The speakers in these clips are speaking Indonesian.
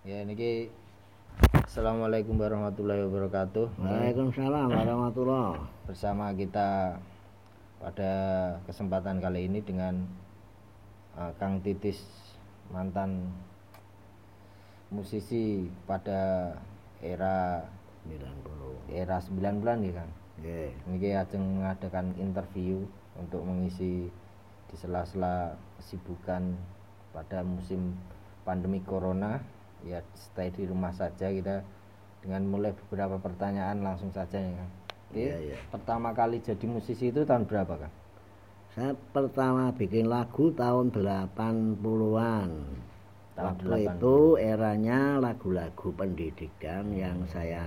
Ya niki Assalamualaikum warahmatullahi wabarakatuh. Waalaikumsalam warahmatullah. Bersama kita pada kesempatan kali ini dengan uh, Kang Titis mantan musisi pada era 90. era 90-an ya Kang. Nggih. Niki ajeng mengadakan interview untuk mengisi di sela-sela kesibukan pada musim pandemi corona ya stay di rumah saja kita dengan mulai beberapa pertanyaan langsung saja ya Iya, iya. Pertama kali jadi musisi itu tahun berapa Kang? Saya pertama bikin lagu tahun 80-an. Tahun Waktu 80. itu eranya lagu-lagu pendidikan yang saya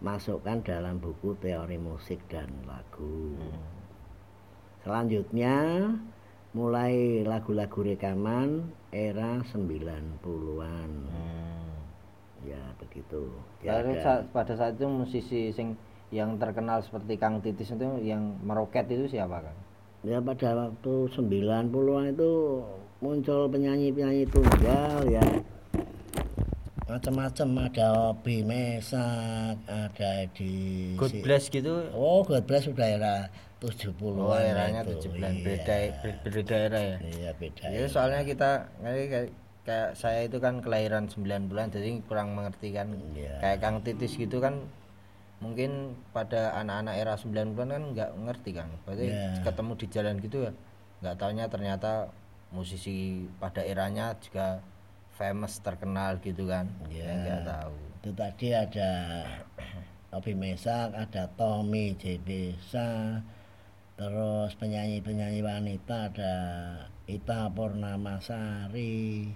masukkan dalam buku teori musik dan lagu. Selanjutnya mulai lagu-lagu rekaman era 90-an. Ya begitu. Ya, Lalu ada- saat- pada saat itu musisi sing yang terkenal seperti Kang Titis itu yang meroket itu siapa Kang? Ya pada waktu 90-an itu muncul penyanyi-penyanyi tunggal ya macam-macam ada Obi Mesak, ada di God si- Bless gitu. Oh, God Bless sudah era 70-an. Oh, eranya itu. 70-an Iya. beda beda era ya. Iya, beda. Ya soalnya kita kayak, kayak, saya itu kan kelahiran 90-an jadi kurang mengerti kan. Iya. Kayak Kang Titis gitu kan mungkin pada anak-anak era 90-an kan nggak ngerti kan. Berarti Iya. ketemu di jalan gitu ya nggak taunya ternyata musisi pada eranya juga famous terkenal gitu kan. Iya. Ya, nggak tahu. Itu tadi ada Obi Mesak, ada Tommy Jedesa, terus penyanyi-penyanyi wanita ada Ita Purnamasari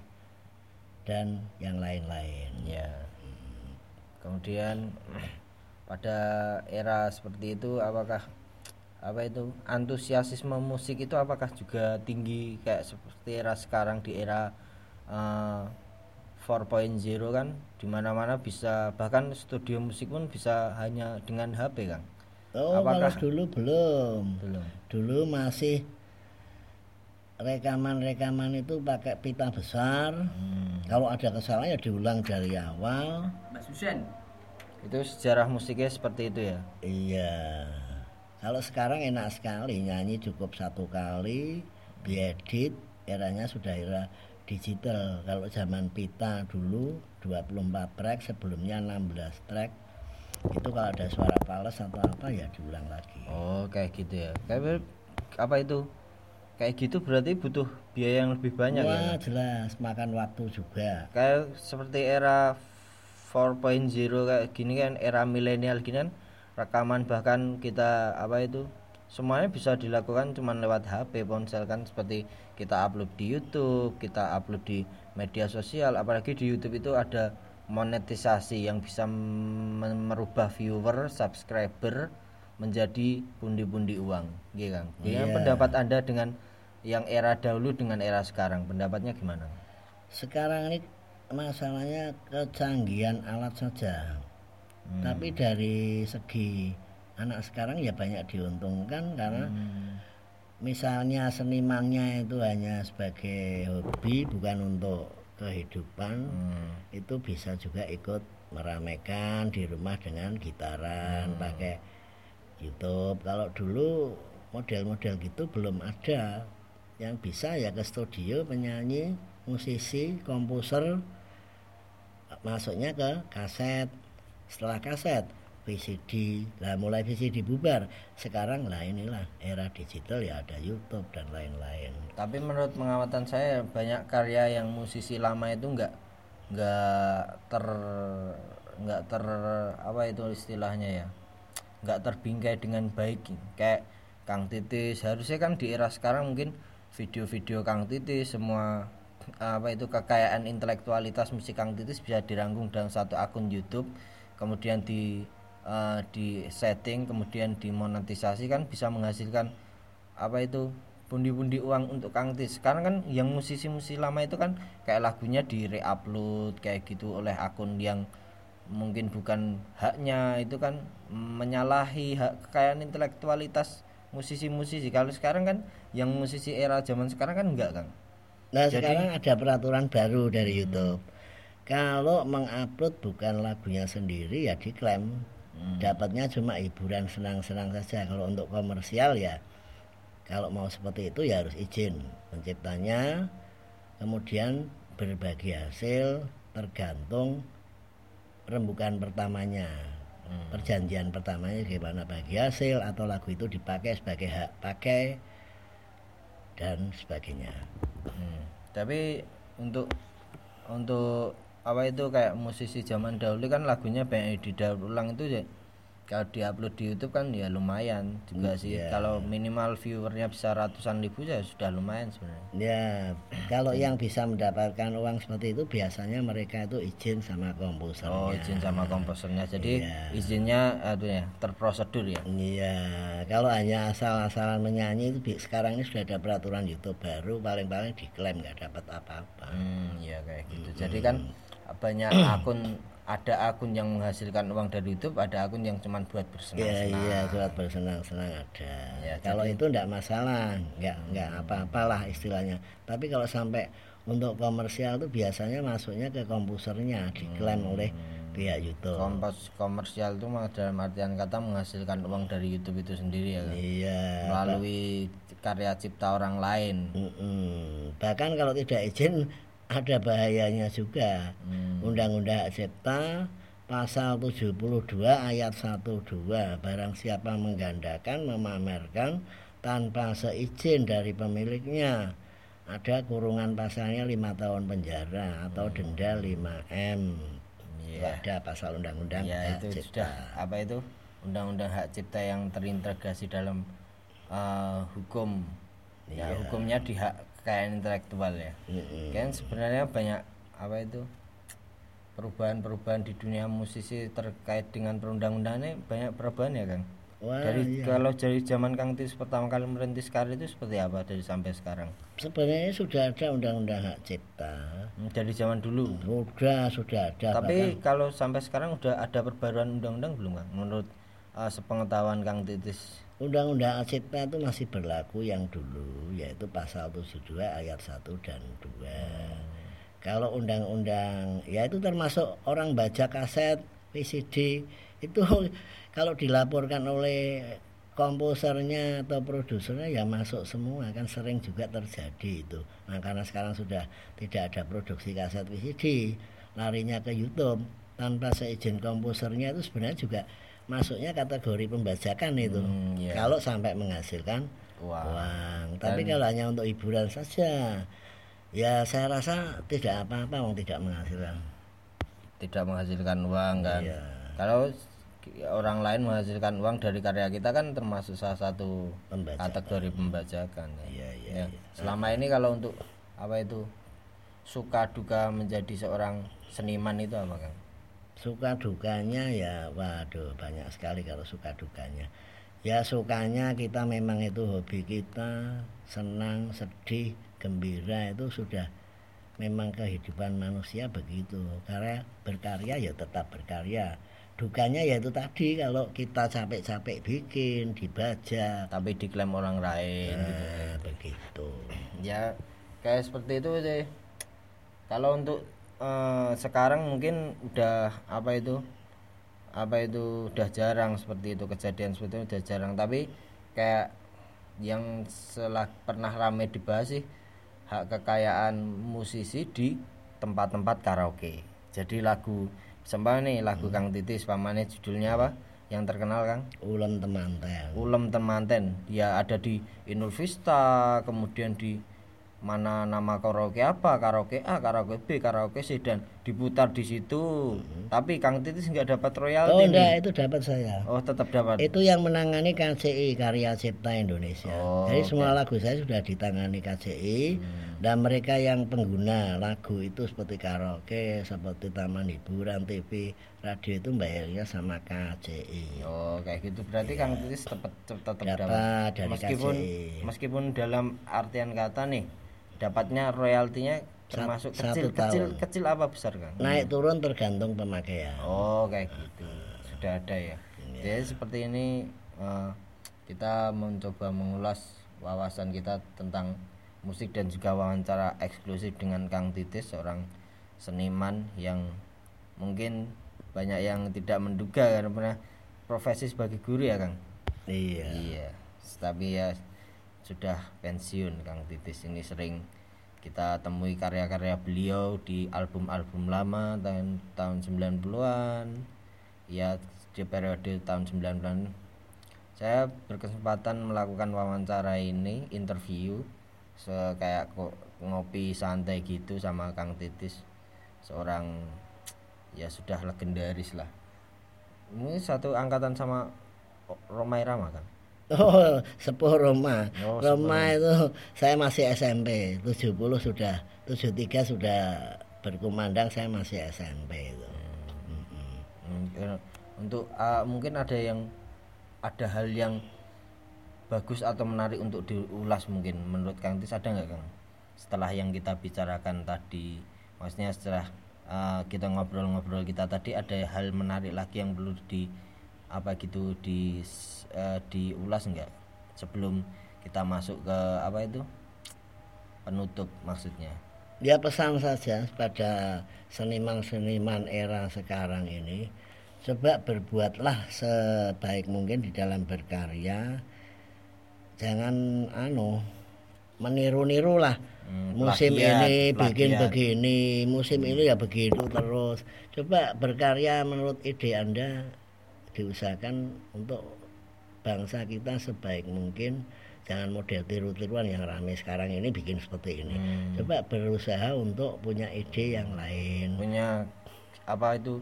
dan yang lain-lain. Ya. Kemudian pada era seperti itu apakah apa itu antusiasme musik itu apakah juga tinggi kayak seperti era sekarang di era eh, 4.0 kan di mana-mana bisa bahkan studio musik pun bisa hanya dengan HP Kang Oh, Apakah- kalau dulu belum. belum Dulu masih rekaman-rekaman itu pakai pita besar. Hmm. Kalau ada kesalahan ya diulang dari awal. Mbak Susen itu sejarah musiknya seperti itu ya Iya. Kalau sekarang enak sekali nyanyi cukup satu kali diedit eranya sudah era digital. Kalau zaman pita dulu 24 track sebelumnya 16 track. Itu kalau ada suara fals atau apa ya diulang lagi. oh kayak gitu ya kayak apa itu kayak gitu berarti butuh biaya yang lebih banyak ya Wah, Kang? jelas makan waktu juga. kayak seperti era 4.0 kayak gini kan era milenial gini kan rekaman bahkan kita apa itu semuanya bisa dilakukan cuman lewat HP ponsel kan seperti kita upload di YouTube kita upload di media sosial apalagi di YouTube itu ada monetisasi yang bisa merubah viewer subscriber menjadi pundi-pundi uang gitu kan Iya. pendapat anda dengan yang era dahulu dengan era sekarang pendapatnya gimana Sekarang ini masalahnya kecanggihan alat saja. Hmm. Tapi dari segi anak sekarang ya banyak diuntungkan karena Hmm. misalnya senimannya itu hanya sebagai hobi bukan untuk kehidupan Hmm. itu bisa juga ikut meramaikan di rumah dengan gitaran Hmm. pakai YouTube kalau dulu model-model gitu belum ada yang bisa ya ke studio penyanyi musisi komposer masuknya ke kaset setelah kaset VCD lah mulai VCD bubar. Sekarang lah inilah era digital ya ada YouTube dan lain-lain. Tapi menurut pengamatan saya banyak karya yang musisi lama itu nggak nggak ter nggak ter apa itu istilahnya ya? Nggak terbingkai dengan baik. Kayak Kang Titis. Harusnya kan di era sekarang mungkin video-video Kang Titis semua apa itu kekayaan intelektualitas musik Kang Titis bisa dirangkum dalam satu akun YouTube. Kemudian di eh, di setting kemudian dimonetisasi kan bisa menghasilkan apa itu pundi-pundi uang untuk Kang Tis. Sekarang kan yang musisi-musisi lama itu kan kayak lagunya di re-upload kayak gitu oleh akun yang mungkin bukan haknya itu kan menyalahi hak kekayaan intelektualitas musisi-musisi. Kalau sekarang kan yang musisi era zaman sekarang kan enggak, Kang. Nah Jadi- sekarang ada peraturan baru dari YouTube. kalau mengupload bukan lagunya sendiri ya diklaim Hmm. dapatnya cuma hiburan senang-senang saja kalau untuk komersial ya kalau mau seperti itu ya harus izin penciptanya kemudian berbagi hasil tergantung rembukan pertamanya Hmm. perjanjian pertamanya gimana bagi hasil atau lagu itu dipakai sebagai hak pakai dan sebagainya Hmm. Tapi untuk untuk apa itu kayak musisi zaman dahulu kan lagunya banyak didaur ulang itu ya kalau diupload di YouTube kan ya lumayan juga sih Iya. kalau minimal viewernya bisa ratusan ribu ya sudah lumayan sebenarnya Ya, kalau yang bisa mendapatkan uang seperti itu biasanya mereka itu izin sama komposernya. oh izin sama komposernya jadi Iya. izinnya aduh ya terprosedur ya Iya, kalau hanya asal-asalan menyanyi itu sekarang ini sudah ada peraturan YouTube baru paling-paling diklaim nggak dapat apa-apa. hmm ya kayak gitu jadi kan banyak akun ada akun yang menghasilkan uang dari YouTube ada akun yang cuma buat Iya bersenang-senang iya surat bersenang-senang ada. Ya, kalau itu nggak masalah, nggak nggak apa-apalah istilahnya. Tapi kalau sampai untuk komersial itu biasanya masuknya ke komposernya diklaim oleh pihak YouTube. kompos komersial itu dalam artian kata menghasilkan uang dari YouTube itu sendiri ya kan Iya. melalui karya cipta orang lain Mm-mm. Bahkan kalau tidak izin ada bahayanya juga. Hmm. Undang-Undang Hak Cipta pasal 72 ayat 12 barang siapa menggandakan memamerkan tanpa seizin dari pemiliknya ada kurungan pasalnya lima tahun penjara atau denda 5 m Iya. ada pasal undang-undang ya hak itu cipta sudah apa itu undang-undang hak cipta yang terintegrasi dalam eh, hukum ya Iya. hukumnya di hak kekayaan intelektual ya. Mm-mm. kan sebenarnya banyak apa itu perubahan-perubahan di dunia musisi terkait dengan perundang-undangannya banyak perubahan ya kang? Wah, dari iya. kalau dari zaman Kang Tis pertama kali merintis karir itu seperti apa dari sampai sekarang? Sebenarnya sudah ada undang-undang hak cipta. Hmm, dari zaman dulu? Sudah sudah ada tapi kalau sampai sekarang udah ada perbaruan undang-undang belum kang? Menurut uh, sepengetahuan Kang Titis Undang-Undang Cipta itu masih berlaku yang dulu yaitu pasal 72 ayat 1 dan 2. Kalau undang-undang ya itu termasuk orang baca kaset VCD itu kalau dilaporkan oleh komposernya atau produsernya ya masuk semua kan sering juga terjadi itu. Nah karena sekarang sudah tidak ada produksi kaset VCD larinya ke YouTube tanpa seizin komposernya itu sebenarnya juga masuknya kategori pembajakan itu Hmm, iya. kalau sampai menghasilkan Wah. uang tapi kalau hanya untuk hiburan saja ya saya rasa tidak apa-apa wong tidak menghasilkan tidak menghasilkan uang kan Iya. kalau orang lain menghasilkan uang dari karya kita kan termasuk salah satu Pembajakan. kategori pembajakan ya. Iya, iya, Ya. selama ini kalau untuk apa itu suka duka menjadi seorang seniman itu apa kan suka dukanya ya waduh banyak sekali kalau suka dukanya ya sukanya kita memang itu hobi kita senang sedih gembira itu sudah memang kehidupan manusia begitu. Karena berkarya ya tetap berkarya. Dukanya ya itu tadi kalau kita capek-capek bikin dibaca tapi diklaim orang lain nah, begitu. Ya kayak seperti itu sih. Kalau untuk eh, sekarang mungkin udah apa itu apa itu udah jarang seperti itu kejadian seperti itu udah jarang. Tapi kayak yang setelah pernah rame dibahas sih hak kekayaan musisi di tempat-tempat karaoke. Jadi lagu sembah nih lagu Kang Titis pamane judulnya apa? Yang terkenal Kang? Ulem temanten. Ulem Temanten. Ya ada di Inul Vista kemudian di mana nama karaoke apa karaoke A karaoke B karaoke C dan diputar di situ. Tapi Kang Titis nggak dapat oh royalti nih. enggak itu dapat saya. Oh tetap dapat. Itu yang menangani KCI Karya Cipta Indonesia. Oh, Jadi semua lagu saya sudah ditangani KCI dan mereka yang pengguna lagu itu seperti karaoke, seperti taman hiburan, TV, radio itu bayarnya sama KCI. oh kayak gitu. Berarti Kang Titis tetap tetap Dapat. Dapat dari meskipun KCI. meskipun dalam artian kata nih dapatnya royaltinya termasuk kecil satu kecil tahun. kecil apa besar Kang? Naik turun tergantung pemakaian. Oh kayak gitu. Sudah ada ya. Jadi seperti ini eh, kita mencoba mengulas wawasan kita tentang musik dan juga wawancara eksklusif dengan Kang Titis seorang seniman yang mungkin banyak yang tidak menduga karena pernah profesi sebagai guru ya Kang? Iya. Iya. Tapi ya sudah pensiun Kang Titis. Ini sering kita temui karya-karya beliau di album-album lama tahun tahun 90-an ya di periode tahun 90-an saya berkesempatan melakukan wawancara ini interview se kayak kok ngopi santai gitu sama Kang Titis seorang ya sudah legendaris lah. Ini satu angkatan sama Roma Irama kan Oh, sepuh Roma. Oh, Roma itu saya masih SMP, 70 sudah, 73 sudah berkumandang, saya masih SMP itu. Hmm, eh, untuk uh, mungkin ada yang ada hal yang bagus atau menarik untuk diulas mungkin menurut Kang Tis ada nggak Kang? Setelah yang kita bicarakan tadi maksudnya setelah uh, kita ngobrol-ngobrol kita tadi ada hal menarik lagi yang perlu di apa gitu di uh, diulas enggak sebelum kita masuk ke apa itu? Penutup maksudnya. Ya pesan saja pada seniman-seniman era sekarang ini. Coba berbuatlah sebaik mungkin di dalam berkarya. Jangan anu meniru-niru lah hmm, musim plagiat, ini bikin begini musim hmm. ini ya begitu terus. Coba berkarya menurut ide anda diusahakan untuk bangsa kita sebaik mungkin jangan model tiru-tiruan yang ramai sekarang ini bikin seperti ini hmm. coba berusaha untuk punya ide yang lain punya apa itu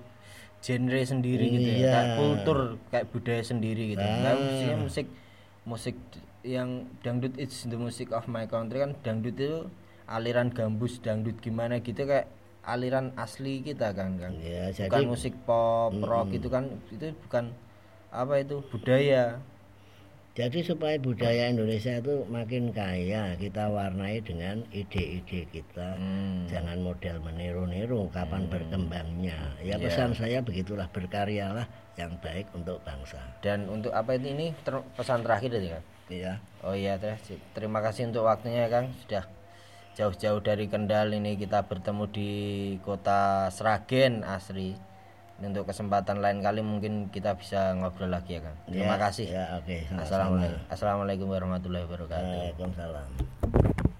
genre sendiri iya. gitu ya iya. kayak kultur kayak budaya sendiri gitu ah. nah, musiknya musik musik yang dangdut it's the music of my country kan dangdut itu aliran gambus dangdut gimana gitu kayak aliran asli kita kan kan ya, bukan jadi, musik pop mm, rock itu kan. Itu bukan apa itu budaya. Jadi supaya budaya Indonesia itu makin kaya kita warnai dengan ide-ide kita. Hmm. jangan model meniru-niru kapan hmm. berkembangnya. Ya iya. pesan saya begitulah berkaryalah yang baik untuk bangsa. Dan untuk apa ini ini ter pesan terakhir tadi kan iya. Oh iya terima kasih untuk waktunya Kang sudah jauh-jauh dari Kendal ini kita bertemu di kota Sragen Asri. Untuk kesempatan lain kali mungkin kita bisa ngobrol lagi ya kan terima ya, kasih. ya, okay. assalamualaikum assalamualaikum warahmatullahi wabarakatuh. Waalaikumsalam